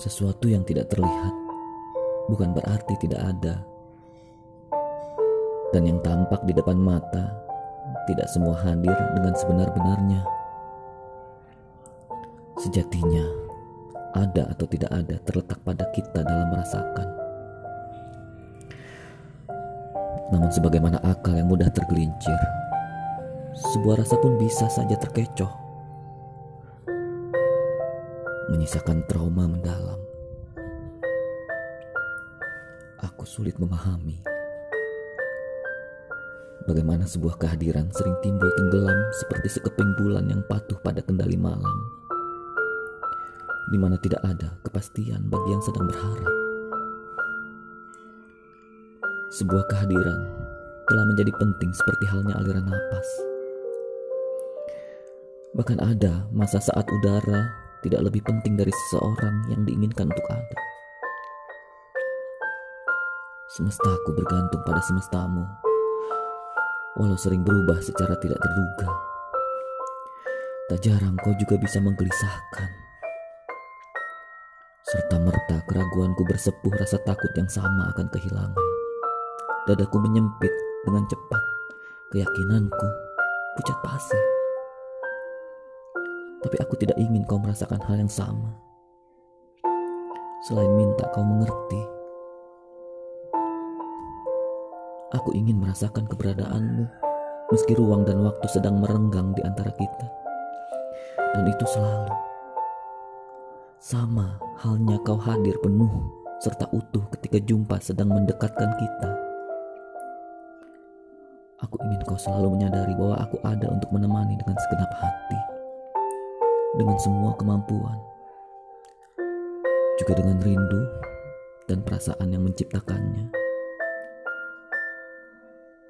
Sesuatu yang tidak terlihat bukan berarti tidak ada. Dan yang tampak di depan mata tidak semua hadir dengan sebenar-benarnya. Sejatinya, ada atau tidak ada terletak pada kita dalam merasakan. Namun sebagaimana akal yang mudah tergelincir, sebuah rasa pun bisa saja terkecoh. Menyisakan trauma mendalam. Aku sulit memahami bagaimana sebuah kehadiran sering timbul tenggelam seperti sekeping bulan yang patuh pada kendali malam, di mana tidak ada kepastian bagi yang sedang berharap. Sebuah kehadiran telah menjadi penting seperti halnya aliran napas. Bahkan ada masa saat udara tidak lebih penting dari seseorang yang diinginkan untuk ada. Semestaku bergantung pada semestamu, walau sering berubah secara tidak terduga. Tak jarang kau juga bisa menggelisahkan. Serta merta keraguanku bersepuh rasa takut yang sama akan kehilangan. Dadaku menyempit dengan cepat. Keyakinanku pucat pasi. Tapi aku tidak ingin kau merasakan hal yang sama. Selain minta kau mengerti, aku ingin merasakan keberadaanmu meski ruang dan waktu sedang merenggang di antara kita. Dan itu selalu sama halnya kau hadir penuh serta utuh ketika jumpa sedang mendekatkan kita. Aku ingin kau selalu menyadari bahwa aku ada untuk menemani dengan segenap hati, dengan semua kemampuan, juga dengan rindu dan perasaan yang menciptakannya.